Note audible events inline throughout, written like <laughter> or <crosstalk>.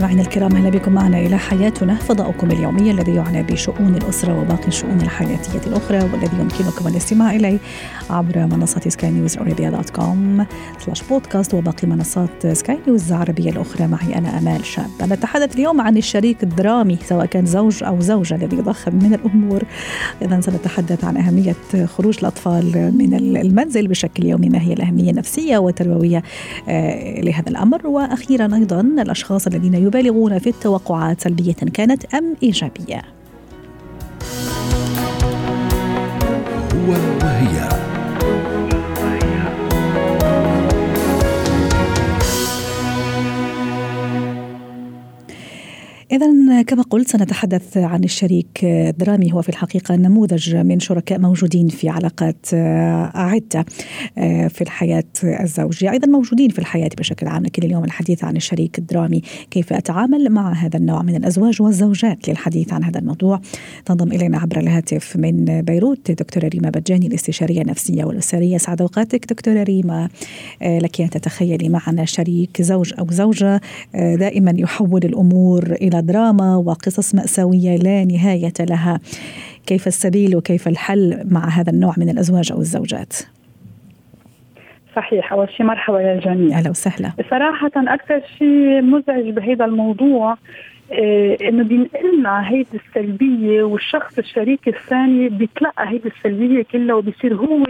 مستمعينا الكرام أهلا بكم معنا إلى حياتنا فضاؤكم اليومي الذي يعنى بشؤون الأسرة وباقي الشؤون الحياتية الأخرى والذي يمكنكم الاستماع إليه عبر منصه سكاي نيوز ارابيا dot com slash podcast وباقي منصات سكاي نيوز العربية الأخرى. معي أنا آمال شاب. نتحدث اليوم عن الشريك الدرامي سواء كان زوج أو زوجة الذي يضخم من الأمور. اذا سنتحدث عن أهمية خروج الأطفال من المنزل بشكل يومي ما هي الأهمية النفسية والتربوية آه، لهذا الأمر. وأخيرا أيضا الأشخاص الذين يبالغون في التوقعات سلبية كانت أم إيجابية. هو إذا كما قلت سنتحدث عن الشريك الدرامي هو في الحقيقة نموذج من شركاء موجودين في علاقات عدة في الحياة الزوجية. أيضا موجودين في الحياة بشكل عام لكن اليوم الحديث عن الشريك الدرامي كيف أتعامل مع هذا النوع من الأزواج والزوجات للحديث عن هذا الموضوع؟ تنضم إلينا عبر الهاتف من بيروت دكتورة ريما بجاني الاستشارية النفسية والأسرية. سعد أوقاتك دكتورة ريما. لك أن تتخيلي معنا شريك زوج أو زوجة دائما يحول الأمور إلى دراما وقصص مأساوية لا نهاية لها. كيف السبيل وكيف الحل مع هذا النوع من الأزواج أو الزوجات؟ صحيح. أول شيء مرحبا للجميع. أهلا وسهلا. صراحة أكثر شيء مزعج بهذا الموضوع إنه بينقلنا هيدي السلبية والشخص الشريك الثاني بيتلقى هيدي السلبية كلها وبصير هو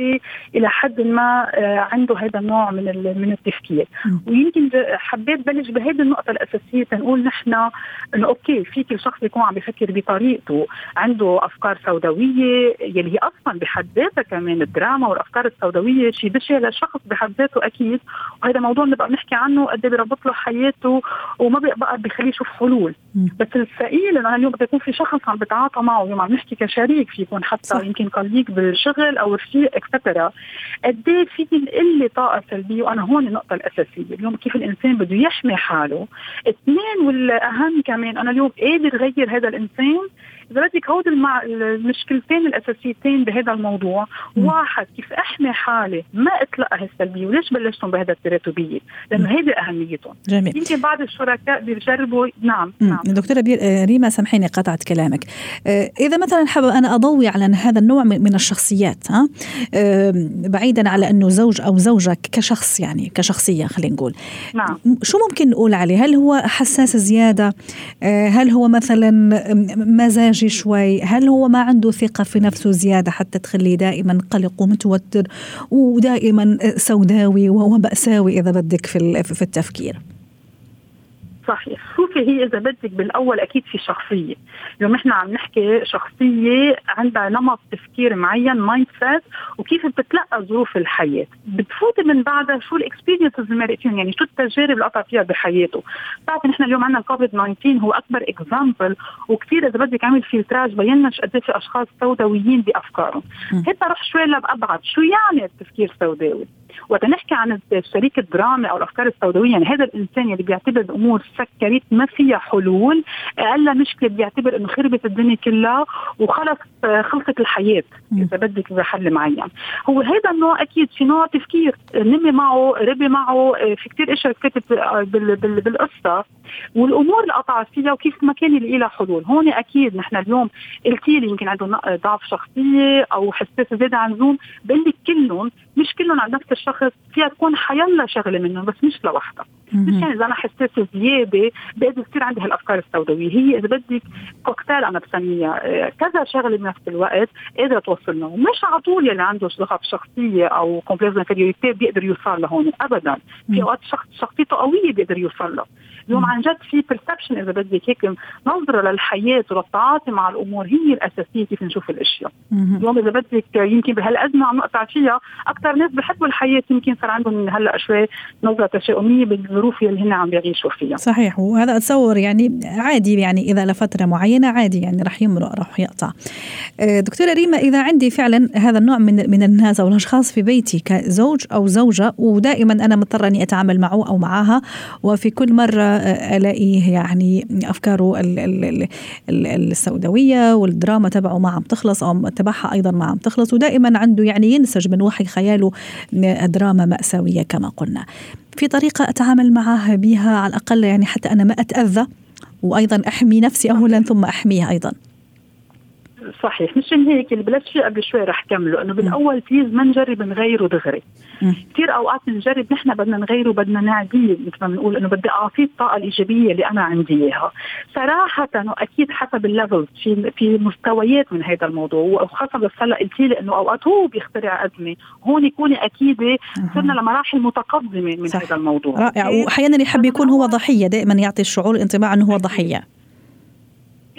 إلى حد ما عنده هذا النوع من من التفكير. ويمكن حبيت بلش بهيدي النقطة الأساسية تنقول نحن إنه okay في كل شخص يكون عم بفكر بطريقته. عنده أفكار سوداوية يلي هي أصلا بحد ذاتها كمان الدراما والأفكار السوداوية شيء بشع للشخص بحد ذاته أكيد. وهذا موضوع بنبقى نحكي عنه قد إيه بربط له حياته وما بقى بخليه يشوف حلول. بس الثقيل إنه اليوم بده يكون في شخص عم بتعاطى معه اليوم عم نحكي كشريك في يكون حتى صح. يمكن collègue بالشغل أو رفيق et cetera قد إيه في نقل طاقة سلبية؟ وأنا هون النقطة الأساسية. اليوم كيف الإنسان بده يحمي حاله؟ اثنين والأهم كمان أنا اليوم قادر غير هذا الإنسان بدك هود المع... المشكلتين الأساسيتين بهذا الموضوع. م. واحد كيف احمي حالي ما اتلقى هالسلبيه وليش بلشتم بهذا التراتبية؟ لأنه هيدي أهميتهم. جميل. يمكن بعض الشركاء بيجربوا نعم م. نعم. دكتورة ريما سامحيني قطعت كلامك. إذا مثلا حابب أنا أضوي على هذا النوع من الشخصيات ها؟ بعيدا على إنه زوج أو زوجه كشخص يعني كشخصية خلينا نقول. نعم. شو ممكن نقول عليه؟ هل هو حساس زيادة؟ هل هو مثلا مزاج شوي. هل هو ما عنده ثقة في نفسه زيادة حتى تخليه دائما قلق ومتوتر ودائما سوداوي وهو مأساوي إذا بدك في التفكير؟ صحيح. شوفي هي إذا بدك بالأول أكيد في شخصية. اليوم نحن عم نحكي شخصية عندها نمط تفكير معين mindset وكيف بتتلقى ظروف الحياة. بتفوت من بعدها شو ال experiences اللي فيهم يعني شو التجارب اللي قطع فيها بحياته. بتعرفي نحن اليوم عندنا كوفيد 19 هو أكبر example وكثير إذا بدك عمل filtrage بينا قد في أشخاص سوداويين بأفكارهم. هيك روح شوي لأبعد. شو يعني التفكير السوداوي؟ وقت نحكي عن الشريك الدرامي أو الأفكار السوداوية يعني هذا الإنسان اللي بيعتبر الأمور سكرت ما فيها حلول أقل مشكلة بيعتبر إنه خربت الدنيا كلها وخلص خلصت الحياة إذا بدك بحل معين هو هذا النوع أكيد في نوع تفكير. نمي معه ربي معه في كثير أشياء كتبت بال بالقصة. والأمور اللي قطع فيها وكيف ما كان يلاقي لها حلول. هون أكيد نحن اليوم قلتي لي يمكن عنده ضعف شخصية أو حساسية زيادة عن اللزوم. بقول لك كلهم مش كلهم عند نفس الشخص فيها تكون حيلا شغلة منهم بس مش لوحدها. مش يعني إذا أنا حساسه زيادة بقدر يصير عندي هالأفكار السوداوية. هي إذا بدك كوكتيل أنا بسميها كذا شغلة بنفس الوقت قادرة توصل له مش على طول يلي عنده ضعف شخصية أو complexe d'infériorité بيقدر يوصل لهون ابدا. في أوقات شخص شخصيته قوية بيقدر يوصل له. اليوم عن جد في perception إذا بدك هيك نظرة للحياة وللتعاطي مع الأمور هي الأساسية كيف نشوف الأشياء. اليوم إذا بدك يمكن بهالأزمة عم نقطع فيها أكثر ناس بحبوا الحياة يمكن صار عندهم هلأ شوي نظرة تشاؤمية بالظروف اللي هن عم بيعيشوا فيها. صحيح وهذا أتصور يعني عادي يعني إذا لفترة معينة عادي يعني رح يمرق رح يقطع. دكتورة ريما إذا عندي فعلا هذا النوع من من الناس أو الأشخاص في بيتي كزوج أو زوجة ودائما أنا مضطرة إني أتعامل معه أو معها وفي كل مرة الاقيه يعني أفكاره السوداوية والدراما تبعه ما عم تخلص أو تبعها أيضا ما عم تخلص ودائما عنده يعني ينسج من وحي خياله دراما مأساوية كما قلنا. في طريقة أتعامل معها بها على الأقل يعني حتى أنا ما أتأذى وأيضا أحمي نفسي اولا ثم احميه أيضا. صحيح مشان هيك اللي بلشت فيه قبل شوي رح كمله إنه بالأول please ما نجرب نغيره دغري. كثير أوقات نجرب نحن بدنا نغيره بدنا نعديه مثل ما بنقول إنه بدي أعطيه الطاقة الإيجابية اللي أنا عندي إياها. صراحة واكيد حسب ال level في في مستويات من هذا الموضوع وخاصة بس هلأ قلتي لي إنه أوقات هو بيخترع أزمة هون كوني اكيده صرنا لمراحل متقدمة من صح. هذا الموضوع. رائع. وأحيانا يحب يكون هو ضحية دائما يعطي الشعور الانطباع إنه هو ضحية.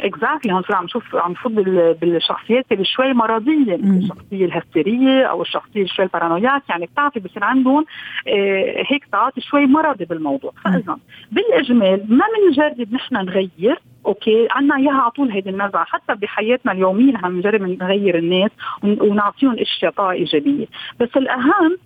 exactly هون عم شوف عم شوف بالشخصيات اللي شوي مرضية الشخصية الهستيرية أو الشخصية شوي ال paranoiaque يعني بتعرفي بصير عندهم آه هيك تعاطي شوي مرضي بالموضوع. فإذا بالإجمال ما بنجرب نحن نغير أوكي؟ عنا إياها على طول هيدي النزعه حتى بحياتنا اليومية نحن بنجرب نغير الناس ونعطيهم أشياء طاقة إيجابية. بس الأهم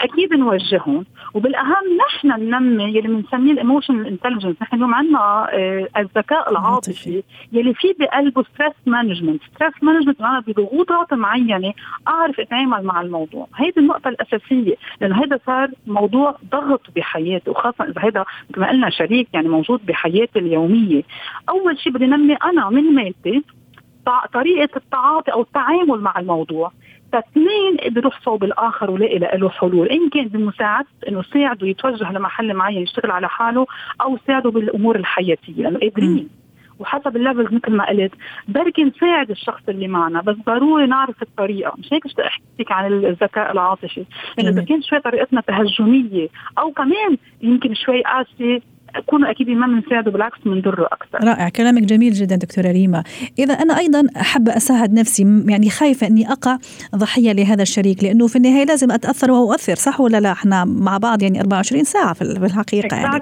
أكيد نوجههم. وبالأهم نحن ننمي يلي بنسميه ال emotional intelligence نحن اليوم عندنا آه الذكاء العاطفي يلي في بقلبه stress management stress management أنا بضغوطات معينة أعرف أتعامل مع الموضوع. هيدي النقطة الأساسية لأنه هذا صار موضوع ضغط بحياتي وخاصة إذا هذا مثل ما قلنا شريك يعني موجود بحياتي اليومية. أول شيء بدي نمي أنا من مالتي طريقة التعاطي أو التعامل مع الموضوع. فاثنين قدر يحصوا بالاخر ولاقي له حلول. إن كان بمساعده إنه ساعده يتوجه لمحل معين يشتغل على حاله أو ساعده بالأمور الحياتية لأنه قادرين وحسب الليفل مثل ما قلت بركي نساعد الشخص اللي معنا بس ضروري نعرف الطريقة. مش هيك أحكيك عن الذكاء العاطفي؟ لأنه إذا كان شوي طريقتنا تهجمية أو كمان يمكن شوي قاسية كونوا أكيد ما بنساعده بالعكس بنضره أكثر. رائع كلامك جميل جدا دكتورة ريما. إذا أنا أيضا حابه أساعد نفسي يعني خايفة إني أقع ضحية لهذا الشريك لأنه في النهاية لازم أتأثر واؤثر صح ولا لا؟ إحنا مع بعض يعني 24 ساعة في الحقيقة يعني.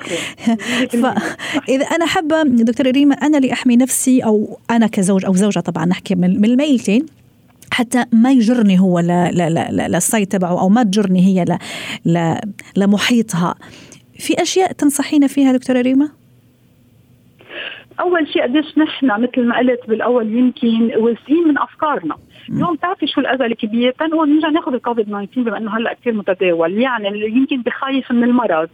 <laughs> فاذا أنا حابه دكتورة ريما أنا اللي احمي نفسي أو أنا كزوج أو زوجة طبعا نحكي من الميلتين حتى ما يجرني هو للسايت تبعه أو ما تجرني هي لمحيطها في أشياء تنصحينا فيها دكتورة ريما؟ أول شيء قديش نحن مثل ما قلت بالأول يمكن واثقين من أفكارنا. اليوم بتعرفي شو الأذى الكبير تنقول نرجع ناخذ الكوفيد 19 بما إنه هلأ كثير متداول. يعني يمكن بخايف من المرض.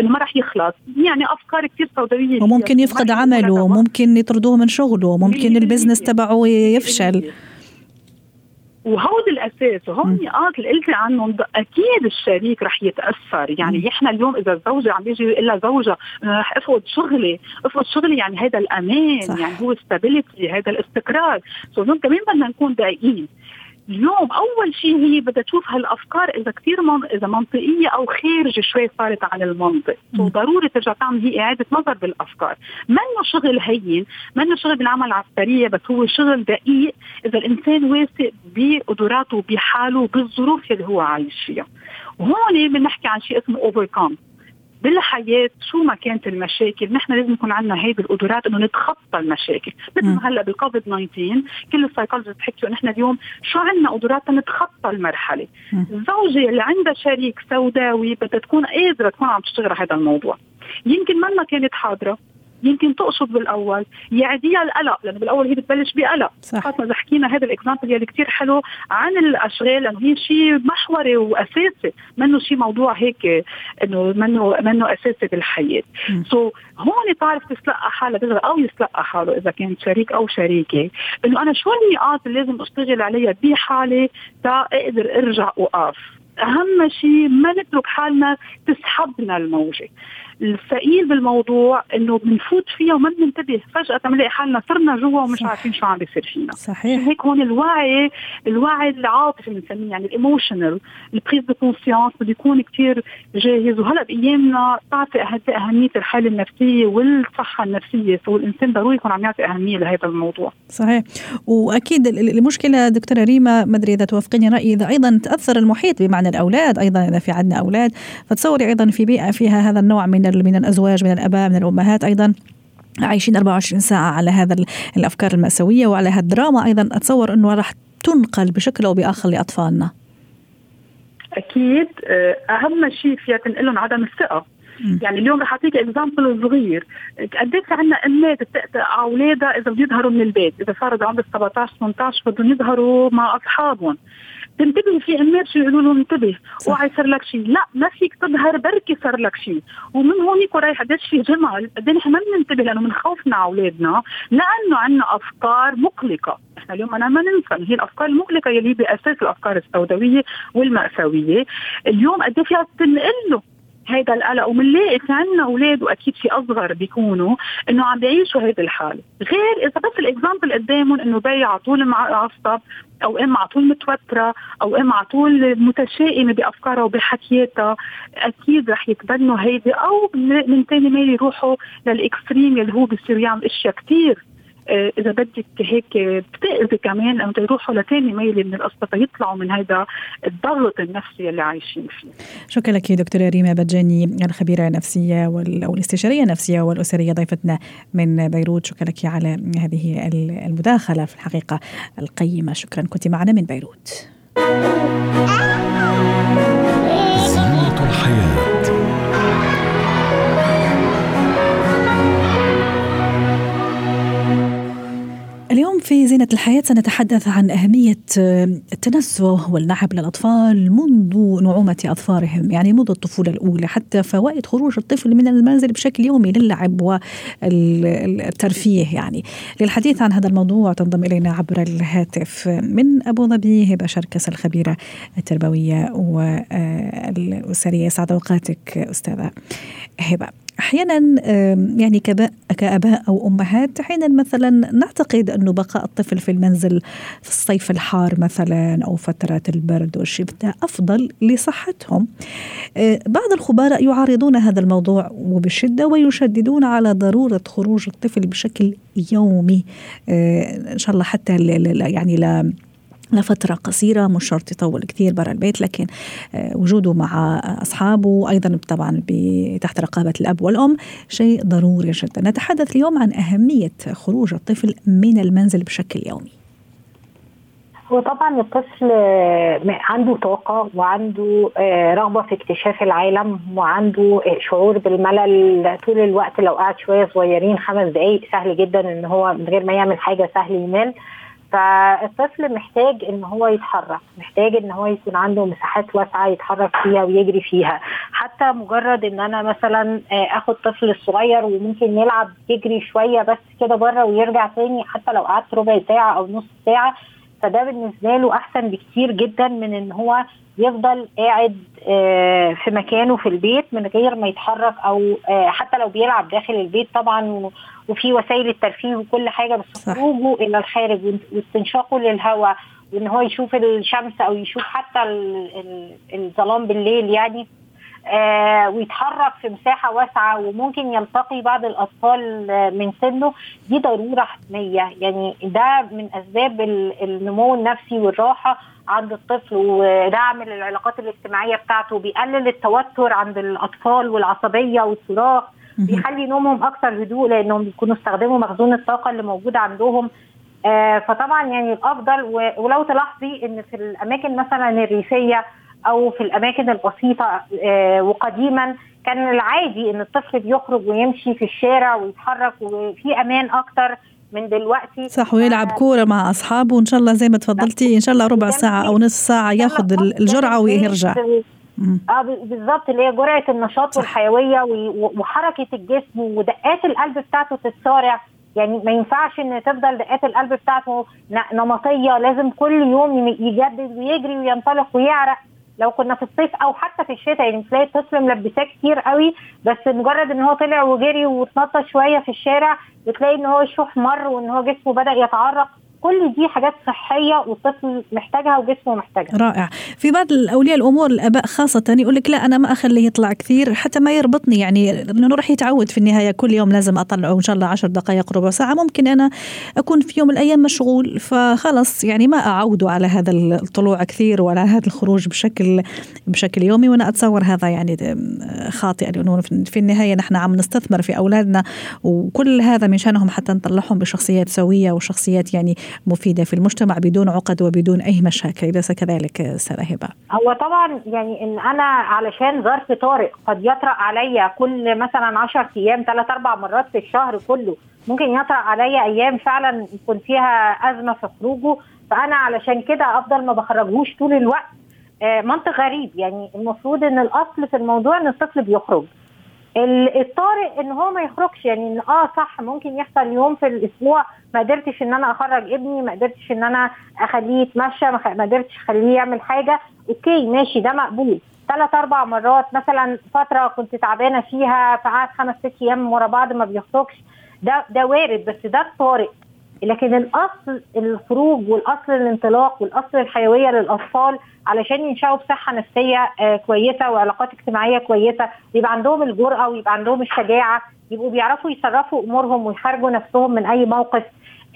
إنه ما رح يخلص. يعني أفكار كثير سوداوية وممكن يفقد عمله ممكن يطردوه من شغله ممكن البزنس تبعه يفشل. وهود الأساس وهون النقاط اللي قلتي عنهم. أكيد الشريك رح يتأثر. يعني إحنا اليوم إذا الزوجه عم بيجي يقول لها زوجها رح أفقد شغلي. أفقد شغلي يعني هذا الأمان صح. يعني هو stability هذا الاستقرار. so كمان بدنا نكون دقيقين اليوم أول شيء هي بدها تشوف هالأفكار إذا كثير من... إذا منطقية أو خارجة شوي صارت عن المنطق. ضروري ترجع تعمل هي إعادة نظر بالأفكار. منه شغل هين منه شغل بالعمل العسكرية بس هو شغل دقيق. إذا الإنسان واثق بقدراته بحاله بالظروف اللي هو عايش فيها. وهون بنحكي عن شيء اسمه over بالحياة شو ما كانت المشاكل نحن لازم يكون عندنا هيدي القدرات إنه نتخطى المشاكل. مثل ما هلا بالكوفيد 19 كل ال psychologists بتحكي نحن اليوم شو عندنا قدرات نتخطى المرحلة؟ الزوجه اللي عندها شريك سوداوي بدها تكون قادرة تكون عم تشتغل على هذا الموضوع. يمكن ما كانت حاضرة. يمكن تقصد بالأول. يعديها القلق لأنه بالأول هي بتبلش بقلق. خاصة إذا حكينا هذا ال example يلي كثير حلو عن الأشغال لأنه هي شيء محوري وأساسي. منه شيء موضوع هيك إنه منه منه أساسي بالحياة. so, هون تعرف تسلقى حالها أو يسلقى حاله إذا كان شريك أو شريكة. إنه أنا شو النقاط اللي لازم أشتغل عليها بحالي تا أقدر أرجع واقف أهم شيء ما نترك حالنا تسحبنا الموجة. الثقيل بالموضوع إنه بنفوت فيها وما بننتبه. فجأة بنلاقي حالنا صرنا جوا ومش عارفين شو عم بيصير فينا. صحيح. هيك هون الوعي الوعي العاطفي بنسميه يعني ال emotional ال prise de conscience بده يكون كثير جاهز. وهلأ بأيامنا بتعرفي أهمية الحالة النفسية والصحة النفسية. so الإنسان ضروري يكون عم يعطي أهمية لهذا الموضوع. صحيح. وأكيد المشكلة دكتورة ريما ما أدري إذا توافقيني رأيي إذا أيضا تأثر المحيط بمعنى الأولاد أيضا إذا في عندنا أولاد فتصوري أيضا في بيئة فيها هذا النوع من من الأزواج من الأباء من الأمهات أيضا. عايشين 24 ساعة على هذا الأفكار المأساوية وعلى هالدراما أيضا أتصور أنه راح تنقل بشكل أو بآخر لأطفالنا. أكيد. أهم شيء فيها تنقلهم عدم الثقة. يعني اليوم رح أعطيك اكزامبل صغير. قديش عندنا امات بتقطع اولادها إذا بده يظهروا من البيت. إذا صار عمر 17 18 بدهم يظهروا مع أصحابهم. تنتبه في امات شو يقولوا لهم انتبه. اوعى يصير لك شيء لا ما فيك تظهر بركي صار لك شيء ومن هونيك ورايح قديش في جمل قد نحن ما بننتبه لأنه من خوفنا على أولادنا لأنه عندنا أفكار مقلقة. إحنا اليوم أنا ما ننسى هي الأفكار المقلقة يلي بأساس الأفكار السوداوية والمأساوية. اليوم قد فيها تنقل هذا القلق. وبنلاقي في عندنا أولاد وأكيد في أصغر بيكونوا إنه عم بيعيشوا هذه الحالة، غير إذا بس ال example قدامهم إنه بي على طول معصب أو أم على طول متوترة أو أم على طول متشائمة بأفكارها وبحكياتها أكيد رح يتبنوا هيدي أو من ثاني ميل يروحوا لل extreme اللي هو بصير يعمل إشياء كثير إذا بدك هيك بتأذي كمان انه يروحوا لثاني ميله من القصة فيطلعوا من هذا الضغط النفسي اللي عايشين فيه. شكرا لك دكتورة ريما بجاني الخبيرة النفسية أو الاستشارية النفسية والأسرية ضيفتنا من بيروت شكرا لك على هذه المداخلة في الحقيقة القيمة شكرا كنت معنا من بيروت. في زينة الحياة سنتحدث عن أهمية التنزه واللعب للأطفال منذ نعومة أظفارهم يعني منذ الطفولة الأولى حتى فوائد خروج الطفل من المنزل بشكل يومي للعب والترفيه يعني. للحديث عن هذا الموضوع تنضم إلينا عبر الهاتف من أبو ظبي هبة شركس الخبيرة التربوية والأسرية. سعد أوقاتك أستاذة هبة. أحيانا يعني كأباء أو أمهات أحيانا مثلا نعتقد انه بقاء الطفل في المنزل في الصيف الحار مثلا أو فتره البرد والشتاء أفضل لصحتهم. أه، بعض الخبراء يعارضون هذا الموضوع وبشدة ويشددون على ضرورة خروج الطفل بشكل يومي أه، إن شاء الله حتى يعني لا لفترة قصيرة مش شرط يطول كثير برا البيت لكن آه، وجوده مع أصحابه أيضا طبعا تحت رقابة الأب والأم شيء ضروري جدا. نتحدث اليوم عن أهمية خروج الطفل من المنزل بشكل يومي. هو طبعا الطفل آه، عنده طاقة وعنده آه، رغبة في اكتشاف العالم وعنده شعور بالملل. طول الوقت لو قعد شوية صغيرين خمس دقايق سهل جدا إن هو من غير ما يعمل حاجة سهل يمل فالطفل محتاج إن هو يتحرك محتاج إن هو يكون عنده مساحات واسعة يتحرك فيها ويجري فيها. حتى مجرد إن أنا مثلا آه، آخد طفل الصغير وممكن يلعب يجري شوية بس كده بره ويرجع تاني حتى لو قعدت ربع ساعة أو نص ساعة فده بالنسبة له أحسن بكتير جدا من إن هو يفضل قاعد آه، في مكانه في البيت من غير ما يتحرك أو آه، حتى لو بيلعب داخل البيت طبعا وفي وسائل الترفيه وكل حاجة بس خروجه إلى الخارج واستنشاقه للهواء وإن هو يشوف الشمس أو يشوف حتى الظلام بالليل يعني آه ويتحرك في مساحة واسعة وممكن يلتقي بعض الأطفال من سنه دي ضرورة حتمية. يعني ده من أسباب النمو النفسي والراحة عند الطفل ودعم العلاقات الاجتماعية بتاعته بيقلل التوتر عند الأطفال والعصبية والصراخ بيخلي نومهم أكثر هدوء لأنهم بيكونوا استخدموا مخزون الطاقة اللي موجود عندهم. آه فطبعا يعني الأفضل ولو تلاحظي إن في الأماكن مثلا الريفية أو في الأماكن البسيطة آه وقديما كان العادي إن الطفل بيخرج ويمشي في الشارع ويتحرك وفي أمان أكتر من دلوقتي. صح ويلعب كورة مع أصحابه وإن شاء الله زي ما تفضلتي إن شاء الله ربع ساعة أو نص ساعة ياخذ الجرعة ويرجع. آه بالظبط اللي هي جرعة النشاط والحيويه وحركة الجسم ودقات القلب بتاعته تتسارع يعني ما ينفعش إن تفضل دقات القلب بتاعته نمطية لازم كل يوم يجدد ويجري وينطلق ويعرق. لو كنا في الصيف أو حتى في الشتاء يعني تلاقي الطفل ملبساه كتير قوي بس مجرد إن هو طلع وجري واتنطط شوية في الشارع بتلاقي إن هو يشوف مر وإن هو جسمه بدأ يتعرق. كل دي حاجات صحية والطفل محتاجها وجسمه محتاجها. رائع. في بعض الأولياء الأمور الأباء خاصة يقول لك لا أنا ما أخليه يطلع كثير حتى ما يربطني يعني لأنه راح يتعود في النهاية كل يوم لازم أطلعه إن شاء الله عشر دقائق ربع ساعة ممكن أنا أكون في يوم من الأيام مشغول فخلص يعني ما أعوده على هذا الطلوع كثير ولا هذا الخروج بشكل بشكل يومي وأنا أتصور هذا يعني خاطئ لأنه في النهاية نحن عم نستثمر في أولادنا وكل هذا من شأنهم حتى نطلعهم بشخصيات سوية وشخصيات يعني مفيدة في المجتمع بدون عقد وبدون أي مشاكل أليس كذلك أستاذة هبة؟ هو طبعا يعني إن أنا علشان ظرف طارئ قد يطرأ عليا كل مثلا 10 أيام ثلاث أربع مرات في الشهر كله ممكن يطرأ عليا أيام فعلا يكون فيها أزمة في خروجه فأنا علشان كده أفضل ما بخرجهوش طول الوقت آه منطق غريب يعني المفروض إن الأصل في الموضوع إن الطفل بيخرج الطارئ ان هو ما يخرجش يعني إن آه صح ممكن يحصل يوم في الأسبوع ما قدرتش إن أنا أخرج ابني ما قدرتش إن أنا أخليه يتمشى ما قدرتش أخليه يعمل حاجة. أوكي ماشي ده مقبول. ثلاث أربع مرات مثلا فترة كنت تعبانة فيها فقعد خمس ست أيام ورا بعض ما بيخرجش. ده ده وارد بس ده الطارئ لكن الأصل الخروج والأصل الانطلاق والأصل الحيوية للأطفال علشان ينشأوا بصحة نفسية آه كويسة وعلاقات اجتماعية كويسة يبقى عندهم الجرأة ويبقى عندهم الشجاعة يبقوا بيعرفوا يصرفوا أمورهم ويخرجوا نفسهم من أي موقف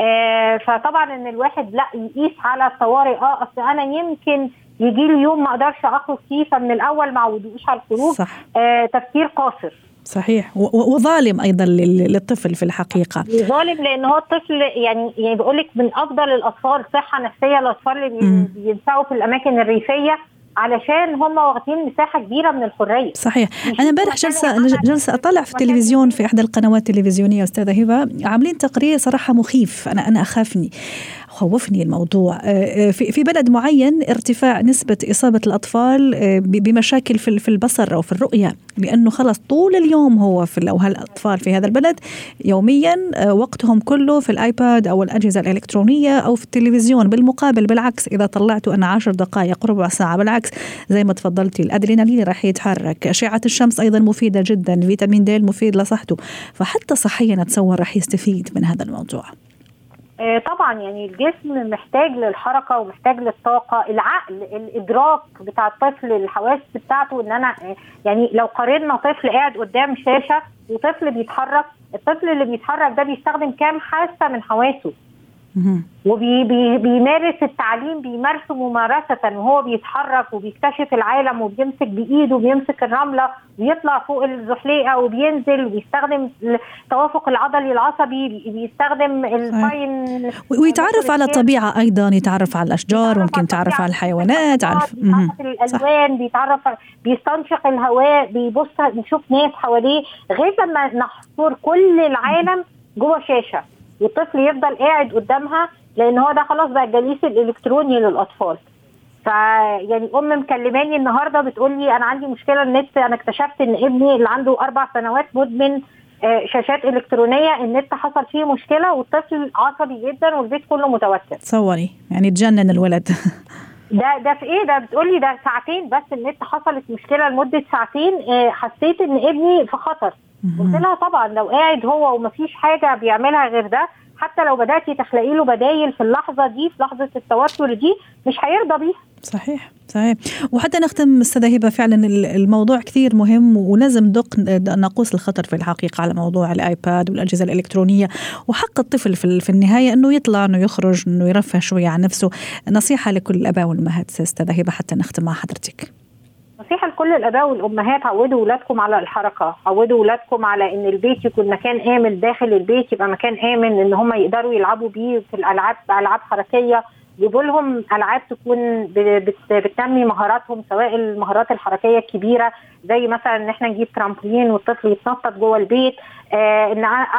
آه فطبعا إن الواحد لأ يقيس على الطوارئ آه أصل أنا يمكن يجي لي يوم ما أقدرش أخرج فيه فمن الأول ما عودوش على الخروج صح. آه تفكير قاصر صحيح. وظالم أيضا للطفل في الحقيقة. ظالم لأن هو الطفل يعني يعني بقول لك من أفضل الأطفال صحة نفسية الأطفال اللي بينفعوا في الأماكن الريفية علشان هم واخدين مساحة كبيرة من الحرية. صحيح. أنا امبارح جلسه جلسه أطلع في التلفزيون في إحدى القنوات التلفزيونية أستاذة هبة. عاملين تقرير صراحة مخيف. أنا أنا أخافني. خوفني الموضوع. في في بلد معين ارتفاع نسبة إصابة الأطفال بمشاكل في في البصر أو في الرؤية لأنه خلص طول اليوم هو في أو هالأطفال في هذا البلد يوميا وقتهم كله في الآيباد أو الأجهزة الإلكترونية أو في التلفزيون. بالمقابل بالعكس إذا طلعت أنا عشر دقائق ربع ساعة بالعكس زي ما تفضلتي الأدرينالين راح يتحرك أشعة الشمس أيضا مفيدة جدا فيتامين د مفيد لصحته فحتى صحيا أتصور راح يستفيد من هذا الموضوع. طبعا يعني الجسم محتاج للحركة ومحتاج للطاقة. العقل الإدراك بتاع الطفل الحواس بتاعته إن أنا يعني لو قارنا طفل قاعد قدام شاشة وطفل بيتحرك الطفل اللي بيتحرك ده بيستخدم كام حاسة من حواسه؟ وبيمارس التعليم بيمارسه ممارسة وهو بيتحرك وبيكتشف العالم وبيمسك بإيده وبيمسك الرملة ويطلع فوق الزحليقة وبينزل وبيستخدم التوافق العضلي العصبي بيستخدم الفاين ويتعرف على الطبيعة أيضا يتعرف على الأشجار ممكن يتعرف على الحيوانات بيتعرف الألوان بيتعرف بيستنشق الهواء بيبص نشوف ناس حواليه لغاية ما نحصر كل العالم جوه شاشة. والطفل يفضل قاعد قدامها لأن هو ده خلاص بقى الجليس الإلكتروني للأطفال. فيعني أم مكلماني النهارده بتقول لي أنا عندي مشكلة النت أنا اكتشفت إن ابني اللي عنده أربع سنوات مدمن شاشات إلكترونية النت حصل فيه مشكلة والطفل عصبي جدا والبيت كله متوتر. تصوري يعني تجنن الولد. <laughs> ده ده في إيه؟ ده بتقول لي ده ساعتين بس النت حصلت مشكلة لمدة ساعتين حسيت إن ابني في خطر. قلت لها طبعا لو قاعد هو ومفيش حاجة بيعملها غير ده حتى لو بدأتي تخلقي له بدايل في اللحظة دي في لحظة التوتر دي مش هيرضى بيها. صحيح صحيح. وحتى نختم أستاذة هبة فعلا الموضوع كثير مهم ولازم دق ناقوس الخطر في الحقيقة على موضوع الآيباد والأجهزة الإلكترونية. وحق الطفل في, في النهاية إنه يطلع إنه يخرج إنه يرفه شوية عن نفسه. نصيحة لكل الاباء والأمهات أستاذة هبة حتى نختم مع حضرتك. نصيحه لكل الأباء والأمهات عودوا اولادكم على الحركة. عودوا اولادكم على إن البيت يكون مكان آمن داخل البيت يبقى مكان آمن إن هم يقدروا يلعبوا بيه في الألعاب ألعاب حركية. جيبوا لهم ألعاب تكون بتنمي مهاراتهم سواء المهارات الحركية الكبيرة زي مثلا إن إحنا نجيب ترامبولين والطفل يتنطط جوه البيت.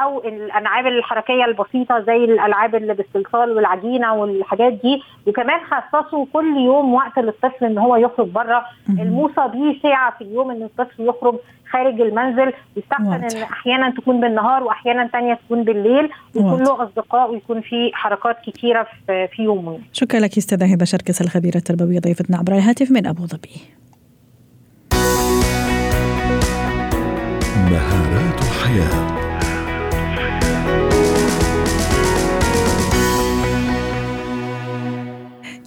أو الألعاب الحركية البسيطة زي الألعاب اللي بالصلصال والعجينة والحاجات دي وكمان خصصوا كل يوم وقت للطفل إن هو يخرج بره. الموصى بيه ساعة في اليوم إن الطفل يخرج خارج المنزل يستحسن إن أحيانا تكون بالنهار واحيانا تانية تكون بالليل ويكون له أصدقاء ويكون في حركات كثيره في, في يومه. شكرا لك أستاذة هبه شركس الخبيرة التربوية ضيفتنا عبر الهاتف من أبو ظبي. الحياة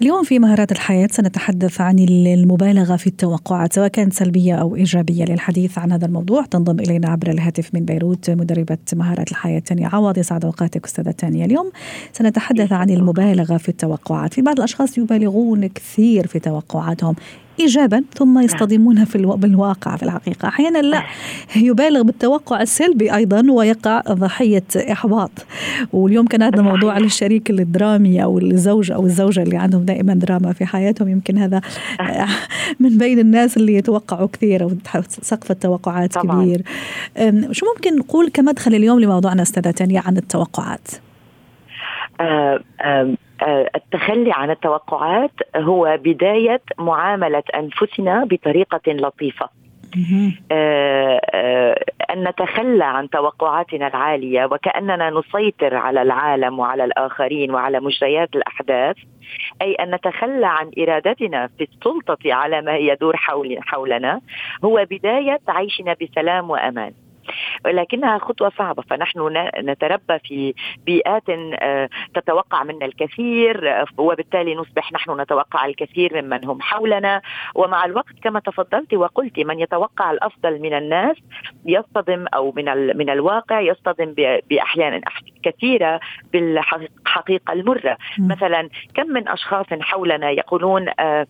اليوم في مهارات الحياة سنتحدث عن المبالغة في التوقعات سواء كانت سلبية أو إيجابية للحديث عن هذا الموضوع. تنضم إلينا عبر الهاتف من بيروت مدربة مهارات الحياة تانية عوض يسعد أوقاتك أستاذة تانية. اليوم سنتحدث عن المبالغة في التوقعات. في بعض الأشخاص يبالغون كثير في توقعاتهم. ايجابا ثم يصطدمون في ألو... بالواقع في الحقيقة. أحيانا لا يبالغ بالتوقع السلبي أيضا ويقع ضحية إحباط. واليوم كان هذا موضوع الشريك الدرامي أو الزوج أو الزوجة اللي عندهم دائما دراما في حياتهم. يمكن هذا <laughs> من بين الناس اللي يتوقعوا كثير أو سقف التوقعات طبعا. كبير. شو ممكن نقول كمدخل اليوم لموضوعنا أستاذة تانيا عن التوقعات؟ آه آه التخلي عن التوقعات هو بداية معاملة أنفسنا بطريقة لطيفة. آه آه أن نتخلى عن توقعاتنا العالية وكأننا نسيطر على العالم وعلى الآخرين وعلى مجريات الأحداث أي أن نتخلى عن إرادتنا في السلطة على ما يدور حول حولنا هو بداية عيشنا بسلام وأمان. ولكنها خطوة صعبة. فنحن نتربى في بيئات آه، تتوقع منا الكثير آه، وبالتالي نصبح نحن نتوقع الكثير ممن هم حولنا. ومع الوقت كما تفضلت وقلت من يتوقع الأفضل من الناس يصطدم أو من من الواقع يصطدم بأحيان كثيرة بالحقيقة المرة. مثلا كم من أشخاص حولنا يقولون آه،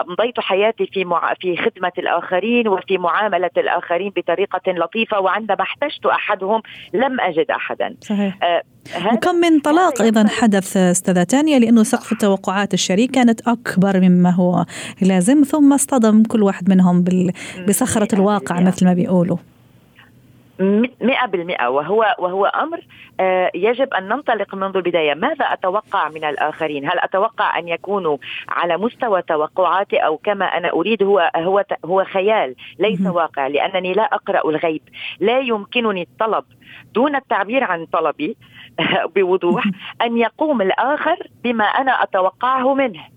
أمضيت حياتي في في خدمة الآخرين وفي معاملة الآخرين بطريقة لطيفة وعندما احتجت أحدهم لم أجد احدا. صحيح. آه وكم من طلاق أيضا حدث أستاذة تانية لأنه سقف توقعات الشريك كانت أكبر مما هو لازم ثم اصطدم كل واحد منهم بصخرة الواقع مثل ما بيقولوا. مئة بالمئة. وهو وهو أمر آه، يجب أن ننطلق منذ البداية. ماذا أتوقع من الآخرين؟ هل أتوقع أن يكونوا على مستوى توقعاتي؟ أو كما أنا أريد هو هو هو خيال ليس واقع لأنني لا أقرأ الغيب. لا يمكنني الطلب دون التعبير عن طلبي <laughs> بوضوح أن يقوم الآخر بما أنا أتوقعه منه.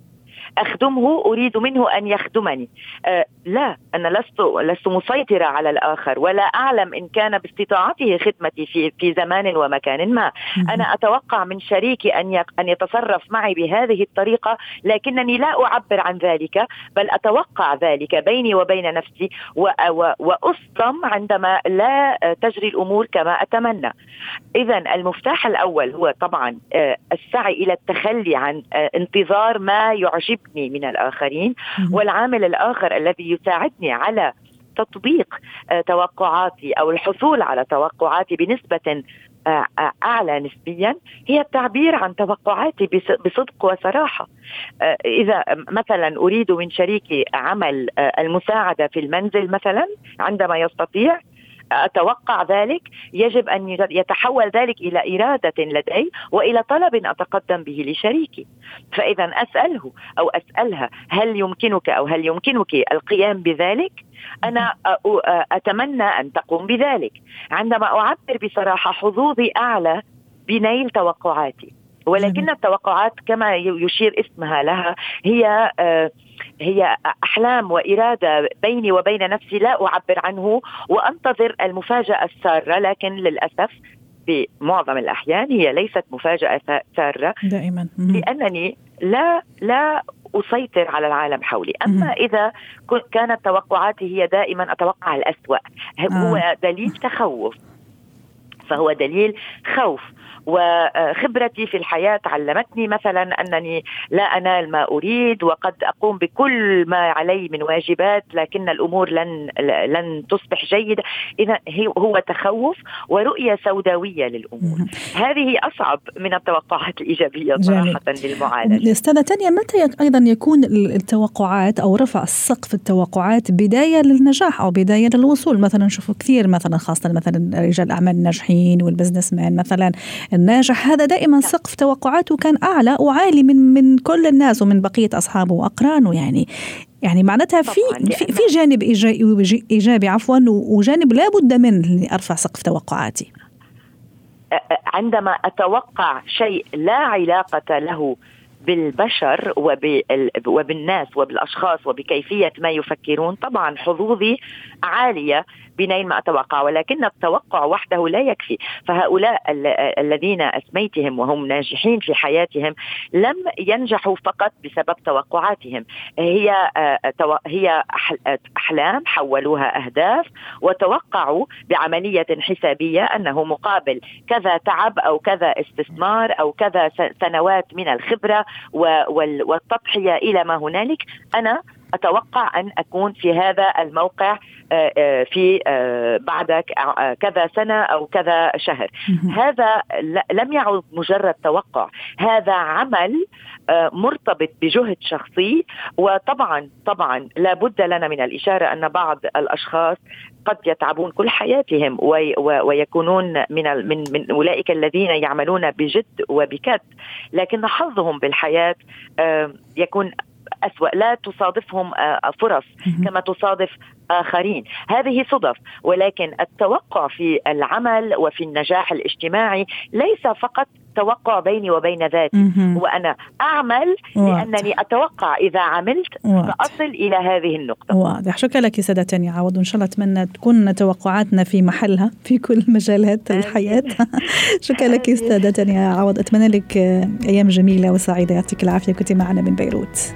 أخدمه أريد منه أن يخدمني. آه لا أنا لست لست مسيطرة على الآخر ولا أعلم إن كان باستطاعته خدمتي في في زمان ومكان ما. أنا أتوقع من شريكي أن أن يتصرف معي بهذه الطريقة لكنني لا أعبر عن ذلك بل أتوقع ذلك بيني وبين نفسي واصدم عندما لا تجري الأمور كما أتمنى. إذا المفتاح الأول هو طبعا آه، السعي إلى التخلي عن آه، انتظار ما يعجب يعجبني من الآخرين والعامل الآخر الذي يساعدني على تطبيق آه، توقعاتي أو الحصول على توقعاتي بنسبة آه، آه، أعلى نسبيا هي التعبير عن توقعاتي بصدق وصراحة. إذا مثلا أريد من شريكي عمل المساعدة في المنزل مثلا عندما يستطيع أتوقع ذلك يجب أن يتحول ذلك إلى إرادة لدي وإلى طلب أتقدم به لشريكي. فإذا أسأله أو أسألها هل يمكنك أو هل يمكنك القيام بذلك أنا أتمنى أن تقوم بذلك. عندما أعبر بصراحة حظوظي أعلى بنيل توقعاتي. ولكن التوقعات كما يشير اسمها لها هي آه هي أحلام وإرادة بيني وبين نفسي لا أعبر عنه وأنتظر المفاجأة السارة لكن للأسف في معظم الأحيان هي ليست مفاجأة سارة. دائما. لأنني لا لا أسيطر على العالم حولي. أما إذا كانت توقعاتي هي دائما أتوقع الأسوأ هو آه. دليل تخوف. فهو دليل خوف. وخبرتي في الحياة علمتني مثلا أنني لا أنال ما أريد وقد أقوم بكل ما علي من واجبات لكن الأمور لن لن تصبح جيدة. إذا هو تخوف ورؤية سوداوية للأمور. هذه أصعب من التوقعات الإيجابية صراحة للمعالجة. أستاذة تانية متى أيضا يكون التوقعات أو رفع سقف التوقعات بداية للنجاح أو بداية للوصول؟ مثلا نشوف كثير مثلا خاصة مثلا رجال الأعمال الناجحين والبزنس مان مثلا الناجح هذا دائما سقف توقعاته كان أعلى وعالي من من كل الناس ومن بقية أصحابه وأقرانه. يعني يعني معناتها في في, جانب إيجابي عفوا وجانب لا بد منه اني ارفع سقف توقعاتي. عندما أتوقع شيء لا علاقة له بالبشر وبالناس وبالأشخاص وبكيفية ما يفكرون طبعا حظوظي عالية. بنين ما أتوقع ولكن التوقع وحده لا يكفي. فهؤلاء الذين أسميتهم وهم ناجحين في حياتهم لم ينجحوا فقط بسبب توقعاتهم. هي هي أحلام حولوها أهداف وتوقعوا بعملية حسابية أنه مقابل كذا تعب أو كذا استثمار أو كذا سنوات من الخبرة والتضحية إلى ما هنالك. أنا أتوقع أن أكون في هذا الموقع آه، آه، في آه، بعد كذا سنة أو كذا شهر. هذا لم يعد مجرد توقع. هذا عمل مرتبط بجهد شخصي وطبعا طبعا لا بد لنا من الإشارة أن بعض الأشخاص قد يتعبون كل حياتهم ويكونون من من من أولئك الذين يعملون بجد وبكد. لكن حظهم بالحياة يكون أسوأ. لا تصادفهم آه، فرص كما تصادف آخرين. هذه صدف ولكن التوقع في العمل وفي النجاح الاجتماعي ليس فقط توقع بيني وبين ذاتي. وأنا أعمل لأنني أتوقع إذا عملت سأصل إلى هذه النقطة. واضح. شكرا لك سادة تانية عوض. وإن شاء الله أتمنى تكون توقعاتنا في محلها في كل مجالات الحياة. <laughs> شكرا لك سادة تانية عوض. أتمنى لك أيام جميلة وسعيدة. يعطيك العافية. كنت معنا من بيروت.